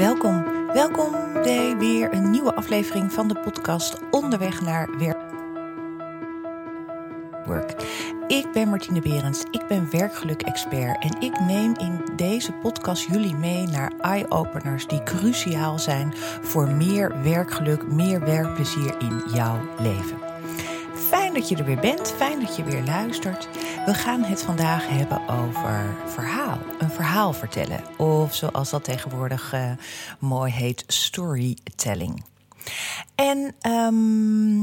Welkom, welkom bij weer een nieuwe aflevering van de podcast Onderweg naar Werk. Ik ben Martine Berends, ik ben werkgeluk-expert en ik neem in deze podcast jullie mee naar eye-openers die cruciaal zijn voor meer werkgeluk, meer werkplezier in jouw leven. Dat je er weer bent, fijn dat je weer luistert. We gaan het vandaag hebben over verhaal, een verhaal vertellen. Of zoals dat tegenwoordig uh, mooi heet, storytelling. En um,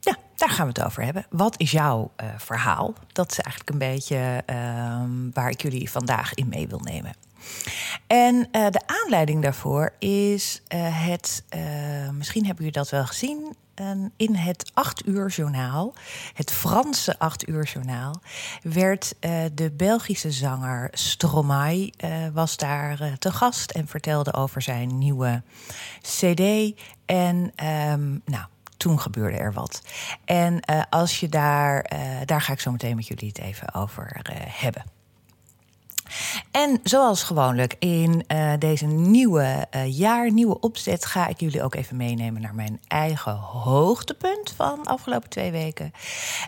ja, daar gaan we het over hebben. Wat is jouw uh, verhaal? Dat is eigenlijk een beetje um, waar ik jullie vandaag in mee wil nemen. En uh, de aanleiding daarvoor is het, misschien hebben jullie dat wel gezien, in het 8 uur journaal, het Franse 8 uur journaal, werd uh, de Belgische zanger Stromae uh, was daar uh, te gast en vertelde over zijn nieuwe CD. En um, nou, toen gebeurde er wat. En als je daar, daar ga ik zo meteen met jullie het even over hebben. En zoals gewoonlijk in uh, deze nieuwe uh, jaar, nieuwe opzet, ga ik jullie ook even meenemen naar mijn eigen hoogtepunt van de afgelopen twee weken.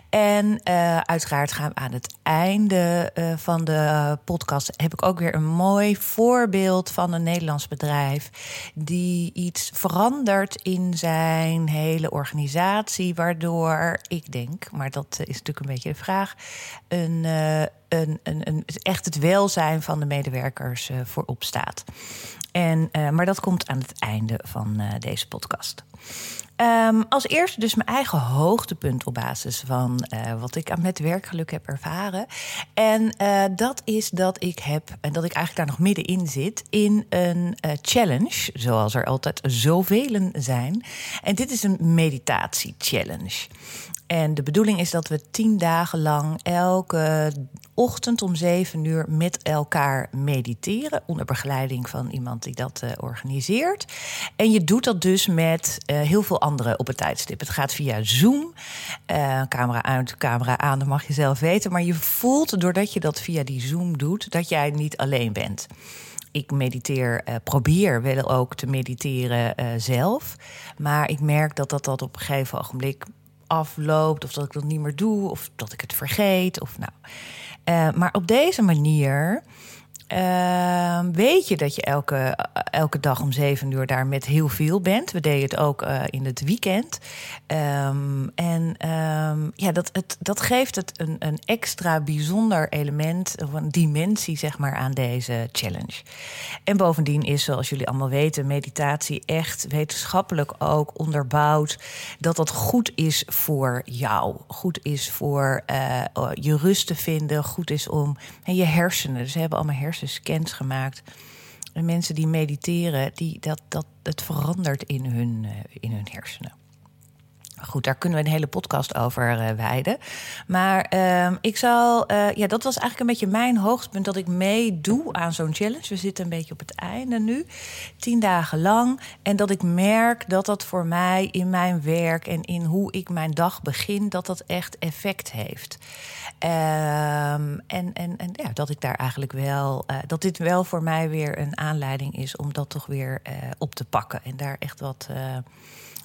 En uh, uiteraard gaan we aan het einde van de podcast heb ik ook weer een mooi voorbeeld van een Nederlands bedrijf die iets verandert in zijn hele organisatie, waardoor ik denk, maar dat is natuurlijk een beetje de vraag, een een, een, een, echt het welzijn van de medewerkers uh, voorop staat. En, uh, maar dat komt aan het einde van uh, deze podcast. Um, als eerste dus mijn eigen hoogtepunt op basis van wat ik met werkgeluk heb ervaren. En dat is dat ik heb, en dat ik eigenlijk daar nog middenin zit, in een challenge, zoals er altijd zoveel zijn. En dit is een meditatie-challenge. En de bedoeling is dat we tien dagen lang elke ochtend om zeven uur met elkaar mediteren. Onder begeleiding van iemand die dat uh, organiseert. En je doet dat dus met uh, heel veel anderen op het tijdstip. Het gaat via Zoom. Uh, camera uit, camera aan, dat mag je zelf weten. Maar je voelt doordat je dat via die Zoom doet, dat jij niet alleen bent ik mediteer, probeer wel ook te mediteren zelf. Maar ik merk dat dat, dat op een gegeven ogenblik afloopt, of dat ik dat niet meer doe, of dat ik het vergeet. Of nou. Uh, maar op deze manier uh, weet je dat je elke, elke dag om zeven uur daar met heel veel bent. We deden het ook uh, in het weekend. Um, en um, ja, dat, het, dat geeft het een, een extra bijzonder element, of een dimensie zeg maar, aan deze challenge. En bovendien is, zoals jullie allemaal weten, meditatie echt wetenschappelijk ook onderbouwd dat dat goed is voor jou. Goed is voor uh, je rust te vinden, goed is om en je hersenen. Dus hebben allemaal hersenen scans gemaakt. En mensen die mediteren, die, dat, dat, het verandert in hun, uh, in hun hersenen. Goed, daar kunnen we een hele podcast over uh, wijden. Maar uh, ik zal, uh, ja, dat was eigenlijk een beetje mijn hoogtepunt dat ik meedoe aan zo'n challenge. We zitten een beetje op het einde nu, tien dagen lang. En dat ik merk dat dat voor mij in mijn werk en in hoe ik mijn dag begin, dat dat echt effect heeft. Um, en en, en ja, dat ik daar eigenlijk wel, uh, dat dit wel voor mij weer een aanleiding is om dat toch weer uh, op te pakken. En daar echt wat uh,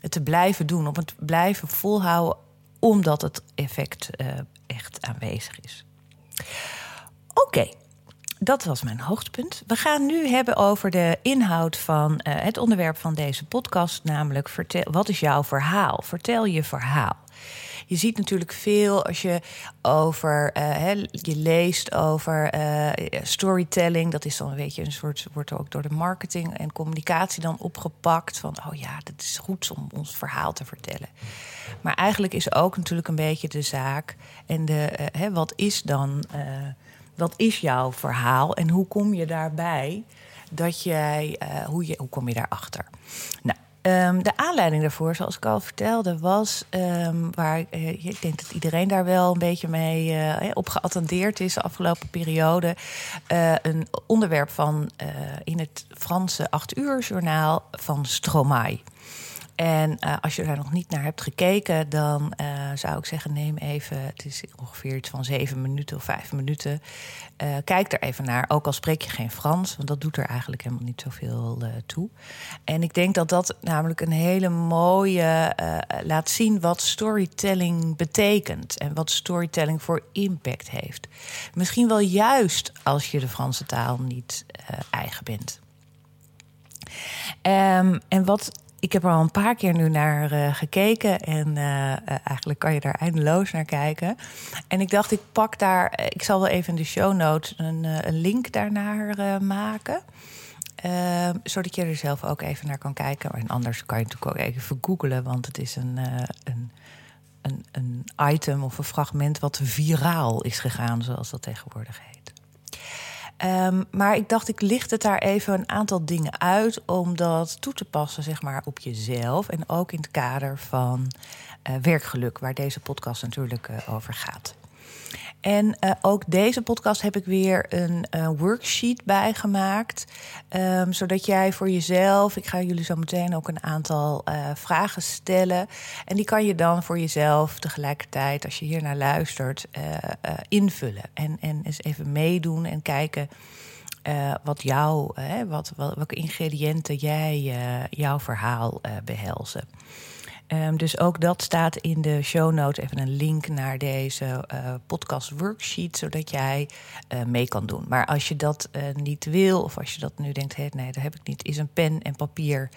te blijven doen, om het blijven volhouden, omdat het effect echt aanwezig is. Oké. Dat was mijn hoogtepunt. We gaan nu hebben over de inhoud van uh, het onderwerp van deze podcast, namelijk vertel, wat is jouw verhaal? Vertel je verhaal. Je ziet natuurlijk veel als je over, hè, je leest over uh, storytelling. Dat is dan een beetje een soort, wordt ook door de marketing en communicatie dan opgepakt. Van, oh ja, dat is goed om ons verhaal te vertellen. Maar eigenlijk is ook natuurlijk een beetje de zaak. En de, wat is dan, wat is jouw verhaal en hoe kom je daarbij? Dat jij, hoe, je, hoe kom je daarachter? Nou, Um, de aanleiding daarvoor, zoals ik al vertelde, was um, waar uh, ik denk dat iedereen daar wel een beetje mee uh, op geattendeerd is de afgelopen periode. Een onderwerp van in het Franse 8 uur journaal van Stromae. En uh, als je daar nog niet naar hebt gekeken, dan uh, zou ik zeggen: neem even, het is ongeveer iets van zeven minuten of vijf minuten. Uh, kijk er even naar, ook al spreek je geen Frans, want dat doet er eigenlijk helemaal niet zoveel toe. En ik denk dat dat namelijk een hele mooie laat zien wat storytelling betekent en wat storytelling voor impact heeft. Misschien wel juist als je de Franse taal niet eigen bent. Um, en wat ik heb er al een paar keer nu naar uh, gekeken. En uh, eigenlijk kan je daar eindeloos naar kijken. En ik dacht, ik pak daar. Ik zal wel even in de show notes een, een link daarnaar maken. Uh, zodat je er zelf ook even naar kan kijken. En anders kan je natuurlijk ook even googlen. Want het is een, een, een item of een fragment wat viraal is gegaan, zoals dat tegenwoordig heet. Um, maar ik dacht, ik licht het daar even een aantal dingen uit om dat toe te passen, zeg maar, op jezelf. En ook in het kader van uh, werkgeluk, waar deze podcast natuurlijk uh, over gaat. En uh, ook deze podcast heb ik weer een uh, worksheet bijgemaakt. Um, zodat jij voor jezelf, ik ga jullie zo meteen ook een aantal uh, vragen stellen. En die kan je dan voor jezelf tegelijkertijd, als je hier naar luistert, invullen. En, en eens even meedoen en kijken. wat jou, wat, welke ingrediënten jij jouw verhaal behelzen. Um, dus ook dat staat in de show notes. Even een link naar deze uh, podcast worksheet, zodat jij uh, mee kan doen. Maar als je dat uh, niet wil, of als je dat nu denkt, hey, nee, dat heb ik niet, is een pen en papier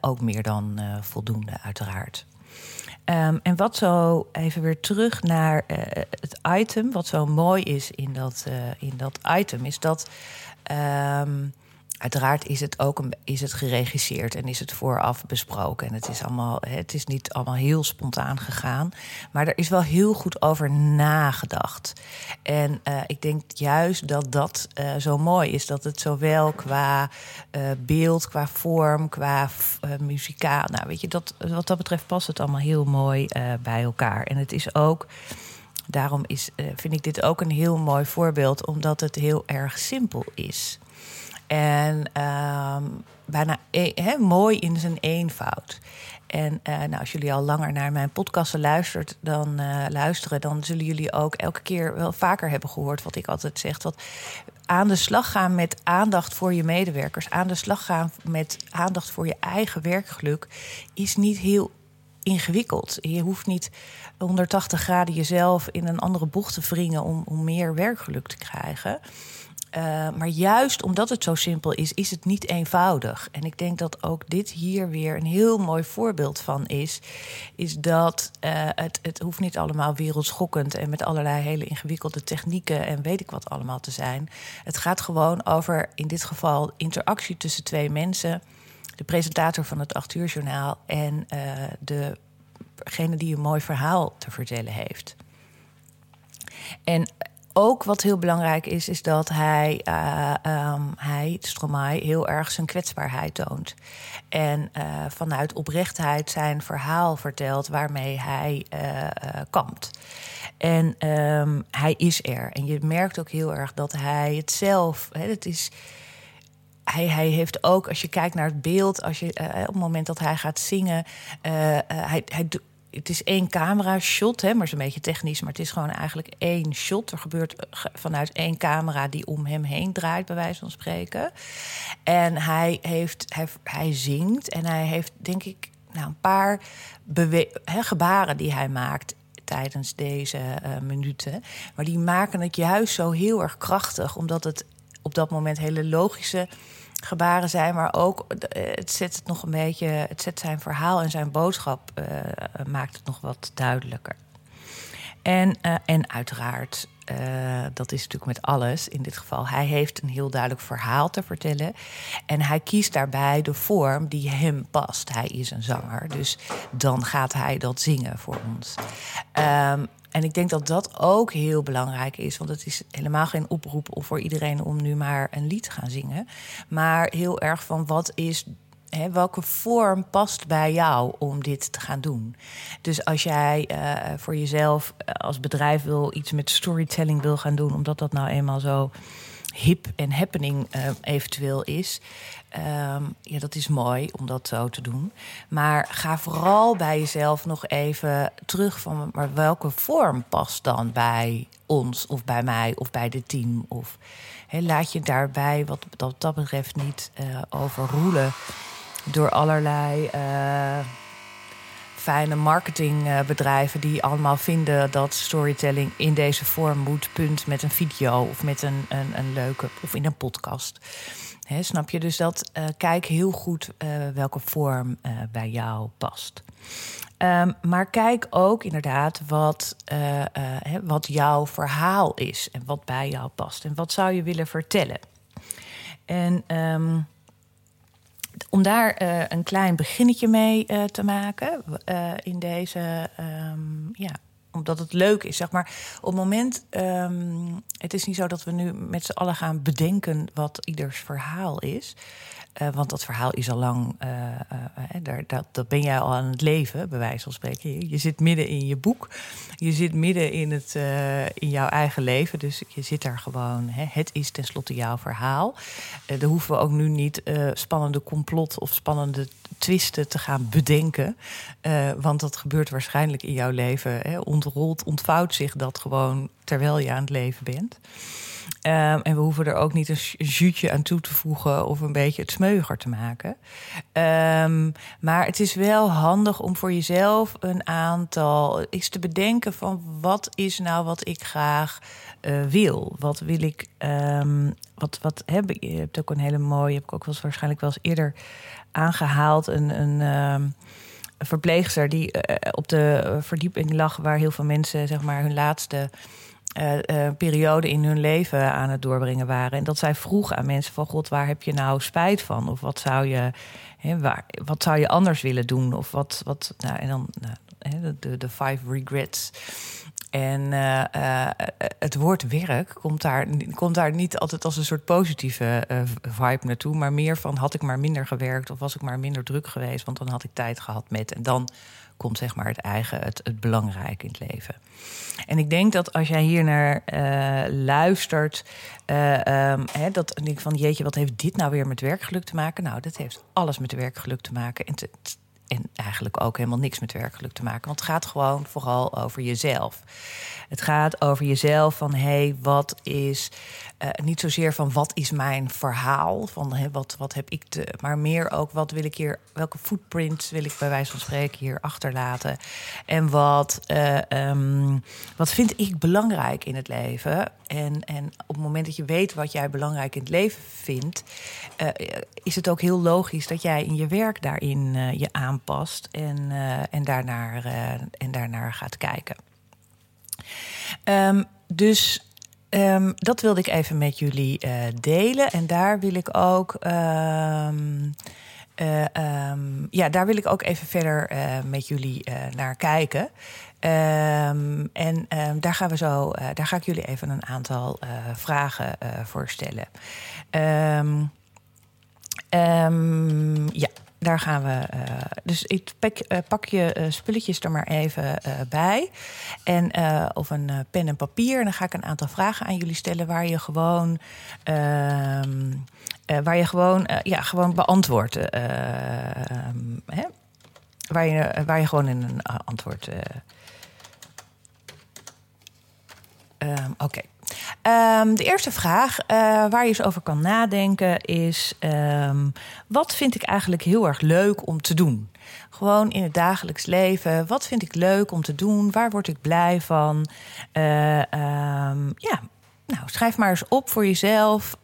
ook meer dan voldoende, uiteraard. Um, en wat zo even weer terug naar het item, wat zo mooi is in dat, in dat item, is dat. Um, Uiteraard is het ook een, is het geregisseerd en is het vooraf besproken. En het is, allemaal, het is niet allemaal heel spontaan gegaan. Maar er is wel heel goed over nagedacht. En uh, ik denk juist dat dat uh, zo mooi is. Dat het zowel qua uh, beeld, qua vorm, qua muzikaal. Nou, weet je, dat, wat dat betreft past het allemaal heel mooi bij elkaar. En het is ook. Daarom is, vind ik dit ook een heel mooi voorbeeld, omdat het heel erg simpel is. En um, bijna e mooi in zijn eenvoud. En uh, nou, als jullie al langer naar mijn podcasten luistert, dan, uh, luisteren, dan zullen jullie ook elke keer wel vaker hebben gehoord wat ik altijd zeg. Dat aan de slag gaan met aandacht voor je medewerkers, aan de slag gaan met aandacht voor je eigen werkgeluk, is niet heel ingewikkeld. Je hoeft niet 180 graden jezelf in een andere bocht te wringen om, om meer werkgeluk te krijgen. Uh, maar juist omdat het zo simpel is, is het niet eenvoudig. En ik denk dat ook dit hier weer een heel mooi voorbeeld van is. Is dat uh, het, het hoeft niet allemaal wereldschokkend en met allerlei hele ingewikkelde technieken en weet ik wat allemaal te zijn. Het gaat gewoon over, in dit geval, interactie tussen twee mensen. De presentator van het 8 uur journaal en uh, degene die een mooi verhaal te vertellen heeft. En ook wat heel belangrijk is, is dat hij, uh, hij Stromae, heel erg zijn kwetsbaarheid toont. En uh, vanuit oprechtheid zijn verhaal vertelt waarmee hij uh, kampt. En um, hij is er. En je merkt ook heel erg dat hij het zelf. Het is, hij, hij, heeft ook, als je kijkt naar het beeld, als je, op het moment dat hij gaat zingen, hij, hij, het is één camera shot, hè, maar is een beetje technisch, maar het is gewoon eigenlijk één shot. Er gebeurt eh, vanuit één camera die om hem heen draait, bij wijze van spreken. En hij, heeft, hij, hij zingt en hij heeft, denk ik, nou, een paar hè, gebaren die hij maakt tijdens deze uh, minuten. Maar die maken het juist zo heel erg krachtig, omdat het op dat moment hele logische gebaren zijn, maar ook eh, het zet het nog een beetje, het zet zijn verhaal en zijn boodschap uh, maakt het nog wat duidelijker. En, uh, en uiteraard, dat is natuurlijk met alles in dit geval, hij heeft een heel duidelijk verhaal te vertellen. En hij kiest daarbij de vorm die hem past. Hij is een zanger, dus dan gaat hij dat zingen voor ons. Um, en ik denk dat dat ook heel belangrijk is. Want het is helemaal geen oproep voor iedereen om nu maar een lied te gaan zingen. Maar heel erg van wat is welke vorm past bij jou om dit te gaan doen? Dus als jij uh, voor jezelf uh, als bedrijf wil iets met storytelling wil gaan doen, omdat dat nou eenmaal zo hip en happening eventueel is. Ehm, ja, dat is mooi om dat zo te doen. Maar ga vooral bij jezelf nog even terug van maar welke vorm past dan bij ons of bij mij of bij het team. Of laat je daarbij wat dat, betreft niet uh, overroelen door allerlei uh, fijne marketingbedrijven die allemaal vinden dat storytelling in deze vorm moet, punt met een video of met een, een, een leuke of in een podcast snap je? Dus dat uh, kijk heel goed uh, welke vorm uh, bij jou past. Um, maar kijk ook inderdaad wat, wat jouw verhaal is en wat bij jou past. En wat zou je willen vertellen? En um, om daar een klein beginnetje mee te maken in deze um, ja, omdat het leuk is, zeg maar. Op het moment, um, het is niet zo dat we nu met z'n allen gaan bedenken wat ieders verhaal is. Uh, want dat verhaal is al lang, uh, uh, daar, dat, dat ben jij al aan het leven, bij wijze van spreken. Je, je zit midden in je boek, je zit midden in, het, in jouw eigen leven. Dus je zit daar gewoon, hè, het is tenslotte jouw verhaal. daar hoeven we ook nu niet spannende complot of spannende twisten te gaan bedenken. want dat gebeurt waarschijnlijk in jouw leven. Hè, ontrolt, ontvouwt zich dat gewoon terwijl je aan het leven bent. Um, en we hoeven er ook niet een jutje aan toe te voegen of een beetje het smeuiger te maken. Um, maar het is wel handig om voor jezelf een aantal eens te bedenken van wat is nou wat ik graag uh, wil. Wat wil ik? Um, wat, wat heb ik? Je hebt ook een hele mooie, heb ik ook wel waarschijnlijk wel eens eerder aangehaald. Een, een verpleegster die uh, op de verdieping lag waar heel veel mensen zeg maar hun laatste uh, periode in hun leven aan het doorbrengen waren. En dat zij vroeg aan mensen van God, waar heb je nou spijt van? Of wat zou je, hè, waar, wat zou je anders willen doen? Of wat, wat nou, en dan nou, de, de five regrets. En uh, het woord werk komt daar, komt daar niet altijd als een soort positieve vibe naartoe, maar meer van had ik maar minder gewerkt of was ik maar minder druk geweest, want dan had ik tijd gehad met. En dan komt zeg maar het eigen, het, het belangrijke in het leven. En ik denk dat als jij hier naar luistert, um, hè, dat denk van jeetje, wat heeft dit nou weer met werkgeluk te maken? Nou, dat heeft alles met werkgeluk te maken. En te, en eigenlijk ook helemaal niks met werkgeluk te maken. Want het gaat gewoon vooral over jezelf. Het gaat over jezelf van hé, hey, wat is. Uh, niet zozeer van wat is mijn verhaal, van hey, wat, wat heb ik te. Maar meer ook wat wil ik hier, welke footprint wil ik bij wijze van spreken hier achterlaten. En wat, uh, um, wat vind ik belangrijk in het leven. En, en op het moment dat je weet wat jij belangrijk in het leven vindt, uh, is het ook heel logisch dat jij in je werk daarin je aanpast en, en, daarnaar, en daarnaar gaat kijken. Um, dus um, dat wilde ik even met jullie uh, delen. En daar wil ik ook. Uh, ja, daar wil ik ook even verder met jullie naar kijken. en daar gaan we zo. daar ga ik jullie even een aantal vragen voor stellen. ja daar gaan we. Uh, dus ik pak, uh, pak je uh, spulletjes er maar even bij. En, of een pen en papier. En dan ga ik een aantal vragen aan jullie stellen waar je gewoon. Ehm, waar je gewoon, ja, gewoon beantwoordt. Ehm? Waar, je, waar je gewoon in een antwoord. Um, Oké. Um, de eerste vraag uh, waar je eens over kan nadenken is: um, wat vind ik eigenlijk heel erg leuk om te doen? Gewoon in het dagelijks leven. Wat vind ik leuk om te doen? Waar word ik blij van? Uh, um, ja, nou, schrijf maar eens op voor jezelf.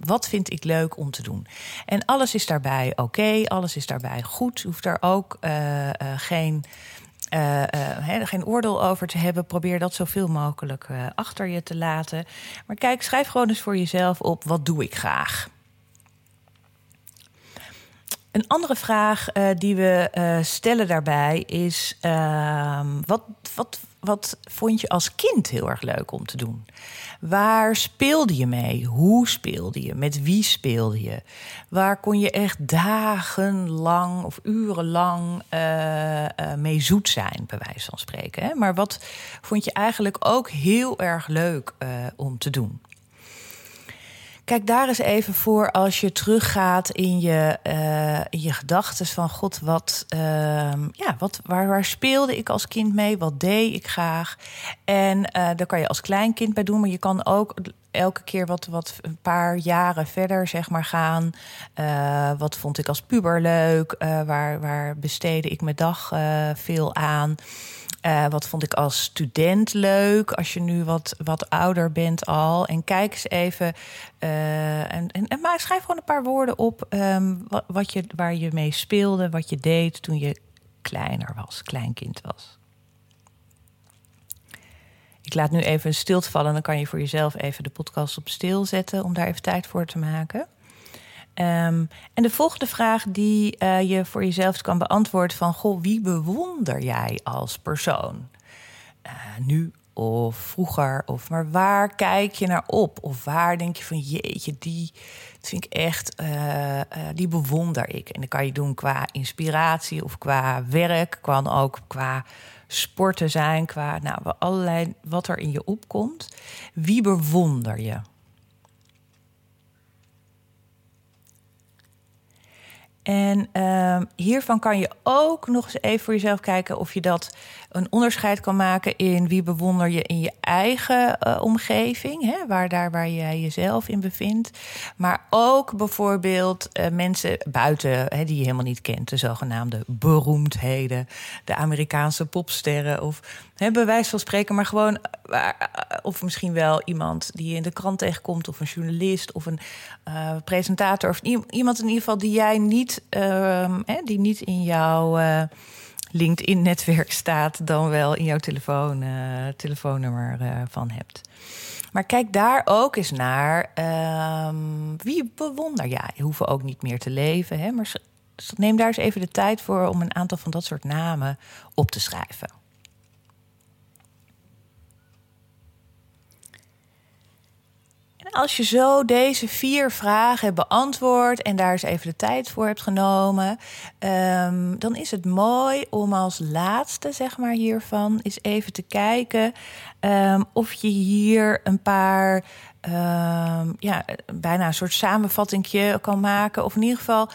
wat vind ik leuk om te doen? En alles is daarbij oké, alles is daarbij goed. Je hoeft daar ook uh, geen uh, geen oordeel over te hebben. Probeer dat zoveel mogelijk uh, achter je te laten. Maar kijk, schrijf gewoon eens voor jezelf op: wat doe ik graag? Een andere vraag die we stellen daarbij is: ehm, wat, wat, wat vond je als kind heel erg leuk om te doen? Waar speelde je mee? Hoe speelde je? Met wie speelde je? Waar kon je echt dagenlang of urenlang uh, mee zoet zijn, bij wijze van spreken? Hè? Maar wat vond je eigenlijk ook heel erg leuk om te doen? Kijk daar eens even voor als je teruggaat in je, uh, je gedachten van God, wat, uh, ja, wat, waar, waar speelde ik als kind mee? Wat deed ik graag? En uh, daar kan je als kleinkind bij doen, maar je kan ook elke keer wat, wat een paar jaren verder zeg maar gaan. Uh, wat vond ik als puber leuk? waar, waar besteedde ik mijn dag veel aan? Uh, wat vond ik als student leuk, als je nu wat, wat ouder bent al. En kijk eens even. Uh, en, en, maar schrijf gewoon een paar woorden op um, wat, wat, je, waar je mee speelde, wat je deed toen je kleiner was, kleinkind was. Ik laat nu even stilte vallen, dan kan je voor jezelf even de podcast op stil zetten om daar even tijd voor te maken. Um, en de volgende vraag die uh, je voor jezelf kan beantwoorden van... Goh, wie bewonder jij als persoon? Uh, nu of vroeger? Of maar waar kijk je naar op? Of waar denk je van jeetje, die vind ik echt, uh, die bewonder ik. En dat kan je doen qua inspiratie of qua werk. Kan ook qua sporten zijn, qua nou, allerlei wat er in je opkomt. Wie bewonder je? En uh, hiervan kan je ook nog eens even voor jezelf kijken of je dat een onderscheid kan maken in wie bewonder je in je eigen uh, omgeving, hè, waar, daar waar jij jezelf in bevindt. Maar ook bijvoorbeeld uh, mensen buiten hè, die je helemaal niet kent, de zogenaamde beroemdheden, de Amerikaanse popsterren of hè, bij van spreken, maar gewoon, uh, of misschien wel iemand die je in de krant tegenkomt, of een journalist of een presentator, of iemand in ieder geval die jij niet, ehm, die niet in jouw LinkedIn-netwerk staat, dan wel in jouw telefoon, uh, telefoonnummer uh, van hebt. Maar kijk daar ook eens naar. Um, wie bewonder jij? Je hoeft ook niet meer te leven, hè? maar neem daar eens even de tijd voor om een aantal van dat soort namen op te schrijven. Als je zo deze vier vragen hebt beantwoord en daar eens even de tijd voor hebt genomen, um, dan is het mooi om als laatste, zeg maar, hiervan eens even te kijken um, of je hier een paar. Um, ja, bijna een soort samenvatting kan maken. Of in ieder geval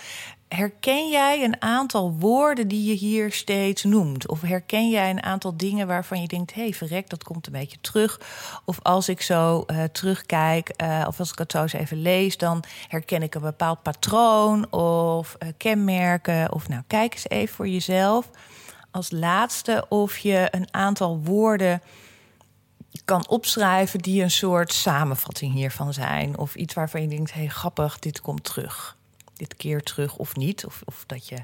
herken jij een aantal woorden die je hier steeds noemt? Of herken jij een aantal dingen waarvan je denkt: hé, hey, verrek, dat komt een beetje terug? Of als ik zo uh, terugkijk, uh, of als ik het zo eens even lees, dan herken ik een bepaald patroon of uh, kenmerken. Of nou, kijk eens even voor jezelf. Als laatste, of je een aantal woorden kan opschrijven die een soort samenvatting hiervan zijn. Of iets waarvan je denkt: hé, hey, grappig, dit komt terug dit keer terug of niet. Of, of dat je.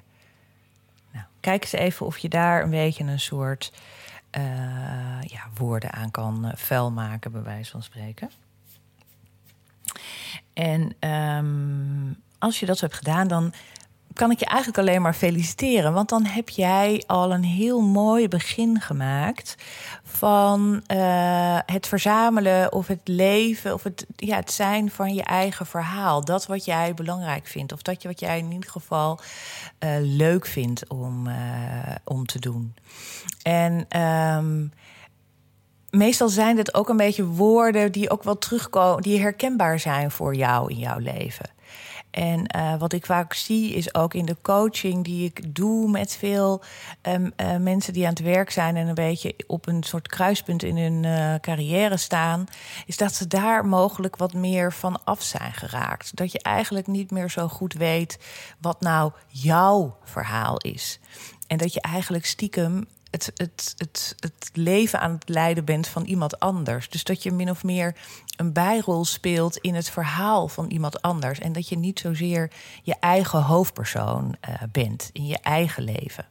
Nou, kijk eens even of je daar een beetje een soort uh, ja, woorden aan kan uh, vuil maken, bij wijze van spreken. En um, als je dat hebt gedaan, dan kan ik je eigenlijk alleen maar feliciteren. Want dan heb jij al een heel mooi begin gemaakt van uh, het verzamelen of het leven of het, ja, het zijn van je eigen verhaal. Dat wat jij belangrijk vindt. Of dat je wat jij in ieder geval uh, leuk vindt om, uh, om te doen. En. Um, meestal zijn het ook een beetje woorden die ook wel terugkomen, die herkenbaar zijn voor jou in jouw leven. En uh, wat ik vaak zie is ook in de coaching die ik doe met veel um, uh, mensen die aan het werk zijn en een beetje op een soort kruispunt in hun uh, carrière staan, is dat ze daar mogelijk wat meer van af zijn geraakt. Dat je eigenlijk niet meer zo goed weet wat nou jouw verhaal is. En dat je eigenlijk stiekem het, het, het, het leven aan het leiden bent van iemand anders. Dus dat je min of meer een bijrol speelt in het verhaal van iemand anders. En dat je niet zozeer je eigen hoofdpersoon uh, bent in je eigen leven.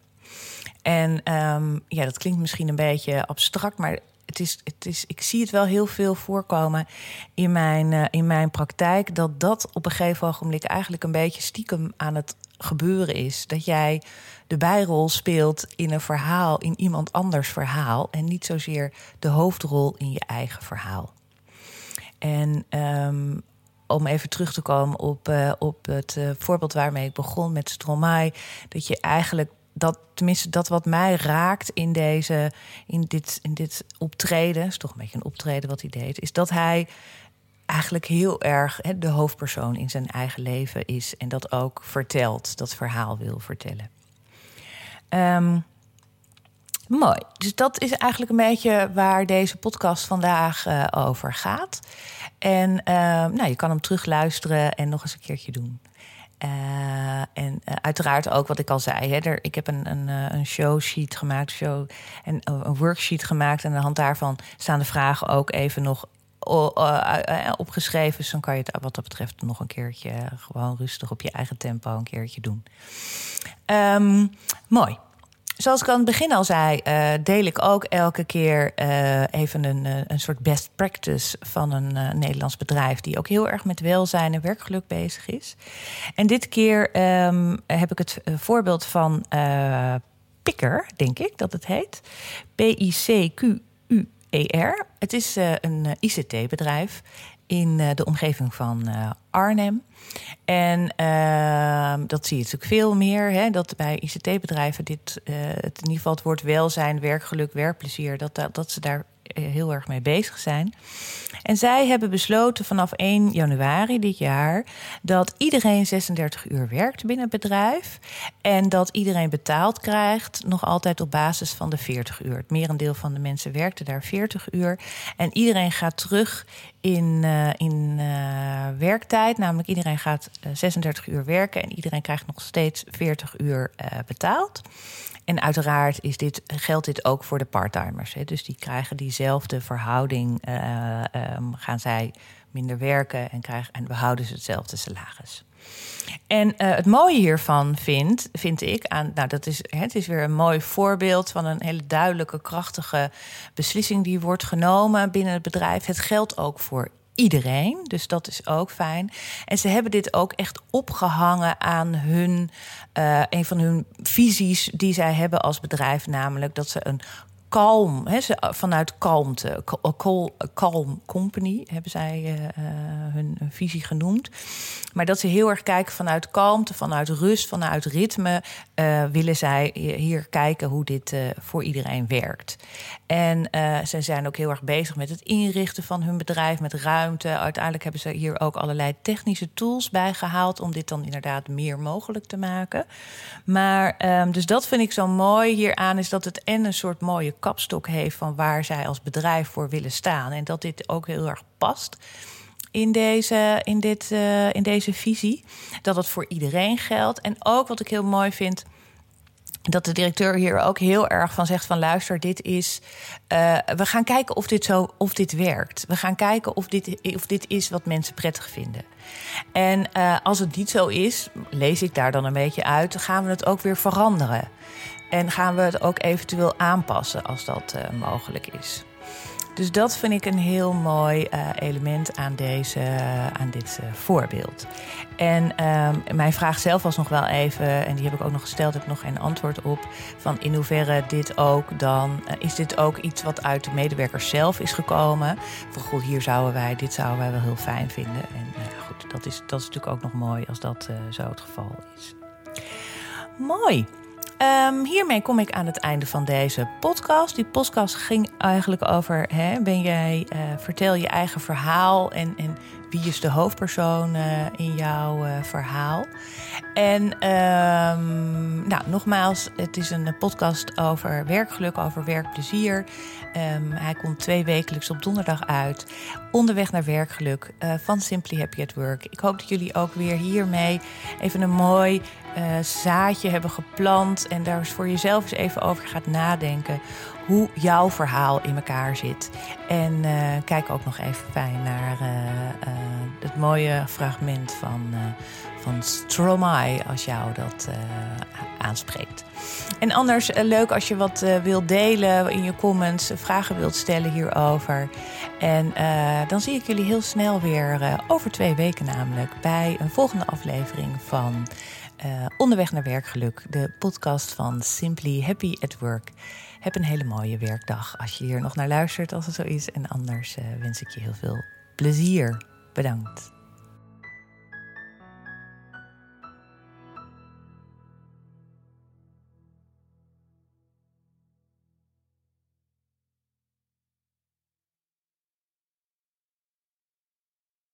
En um, ja, dat klinkt misschien een beetje abstract, maar het is, het is, ik zie het wel heel veel voorkomen in mijn, uh, in mijn praktijk. Dat dat op een gegeven ogenblik eigenlijk een beetje stiekem aan het gebeuren is. Dat jij de bijrol speelt in een verhaal, in iemand anders verhaal. En niet zozeer de hoofdrol in je eigen verhaal. En um, om even terug te komen op, uh, op het uh, voorbeeld waarmee ik begon met Stromae. Dat je eigenlijk dat, tenminste, dat wat mij raakt in, deze, in, dit, in dit optreden, is toch een beetje een optreden wat hij deed, is dat hij eigenlijk heel erg de hoofdpersoon in zijn eigen leven is en dat ook vertelt, dat verhaal wil vertellen. Um, mooi. Dus dat is eigenlijk een beetje waar deze podcast vandaag uh, over gaat. En uh, nou, je kan hem terugluisteren en nog eens een keertje doen. Uh, en uh, uiteraard ook wat ik al zei. Hè, er, ik heb een, een, een showsheet gemaakt, show, en een worksheet gemaakt. En aan de hand daarvan staan de vragen ook even nog opgeschreven. Dus dan kan je het wat dat betreft nog een keertje gewoon rustig op je eigen tempo een keertje doen. Um, mooi. Zoals ik aan het begin al zei, deel ik ook elke keer even een, een soort best practice van een Nederlands bedrijf die ook heel erg met welzijn en werkgeluk bezig is. En dit keer um, heb ik het voorbeeld van Picker, denk ik dat het heet. P-I-C-Q-U-E-R. Het is een ICT-bedrijf in de omgeving van Arnhem. En uh, dat zie je natuurlijk veel meer. Hè, dat bij ICT-bedrijven dit, het, in ieder geval het woord welzijn, werkgeluk, werkplezier, dat, dat, ze daar eh, heel erg mee bezig zijn. En zij hebben besloten vanaf 1 januari dit jaar dat iedereen 36 uur werkt binnen het bedrijf. En dat iedereen betaald krijgt, nog altijd op basis van de 40 uur. Het merendeel van de mensen werkte daar 40 uur. En iedereen gaat terug in, uh, in uh, werktijd. Namelijk iedereen gaat 36 uur werken en iedereen krijgt nog steeds 40 uur betaald. En uiteraard is dit, geldt dit ook voor de parttimers. Dus die krijgen diezelfde verhouding. Um, gaan zij minder werken en, krijgen, en behouden ze hetzelfde salaris. En uh, het mooie hiervan vind, vind ik, aan, nou, dat is, het is weer een mooi voorbeeld van een hele duidelijke, krachtige beslissing die wordt genomen binnen het bedrijf. Het geldt ook voor iedereen. Dus dat is ook fijn. En ze hebben dit ook echt opgehangen aan hun, uh, een van hun visies die zij hebben als bedrijf, namelijk dat ze een kalm, ze, vanuit kalmte, calm company hebben zij hun, hun, visie genoemd. Maar dat ze heel erg kijken vanuit kalmte, vanuit rust, vanuit ritme, willen zij hier kijken hoe dit voor iedereen werkt. En ze zijn ook heel erg bezig met het inrichten van hun bedrijf, met ruimte. Uiteindelijk hebben ze hier ook allerlei technische tools bij gehaald om dit dan inderdaad meer mogelijk te maken. Maar um, dus dat vind ik zo mooi hieraan, is dat het en een soort mooie kapstok heeft van waar zij als bedrijf voor willen staan. En dat dit ook heel erg past in deze, in dit, uh, in deze visie. Dat het voor iedereen geldt. En ook wat ik heel mooi vind dat de directeur hier ook heel erg van zegt van luister, dit is. Uh, we gaan kijken of dit zo of dit werkt. We gaan kijken of dit, of dit is wat mensen prettig vinden. En uh, als het niet zo is, lees ik daar dan een beetje uit, gaan we het ook weer veranderen. En gaan we het ook eventueel aanpassen als dat uh, mogelijk is. Dus dat vind ik een heel mooi uh, element aan, deze, uh, aan dit voorbeeld. En mijn vraag zelf was nog wel even, en die heb ik ook nog gesteld, heb ik nog geen antwoord op. Van in hoeverre dit ook dan, is dit ook iets wat uit de medewerkers zelf is gekomen? Van goed, hier zouden wij, dit zouden wij wel heel fijn vinden. En goed, dat is, dat is natuurlijk ook nog mooi als dat zo het geval is. Mooi. Um, hiermee kom ik aan het einde van deze podcast. Die podcast ging eigenlijk over: hè, ben jij, uh, vertel je eigen verhaal en, en wie is de hoofdpersoon uh, in jouw uh, verhaal? En um, nou, nogmaals, het is een podcast over werkgeluk, over werkplezier. Um, hij komt twee wekelijks op donderdag uit. Onderweg naar werkgeluk van Simply Happy at Work. Ik hoop dat jullie ook weer hiermee even een mooi uh, zaadje hebben geplant. En daar voor jezelf eens even over gaat nadenken. Hoe jouw verhaal in elkaar zit. En uh, kijk ook nog even fijn naar het mooie fragment van van Stromae, als jou dat aanspreekt. En anders leuk als je wat wilt delen in je comments, vragen wilt stellen hierover. En dan zie ik jullie heel snel weer, over twee weken namelijk, bij een volgende aflevering van Onderweg naar Werkgeluk, de podcast van Simply Happy at Work. Heb een hele mooie werkdag als je hier nog naar luistert, als het zo is. En anders wens ik je heel veel plezier. Bedankt.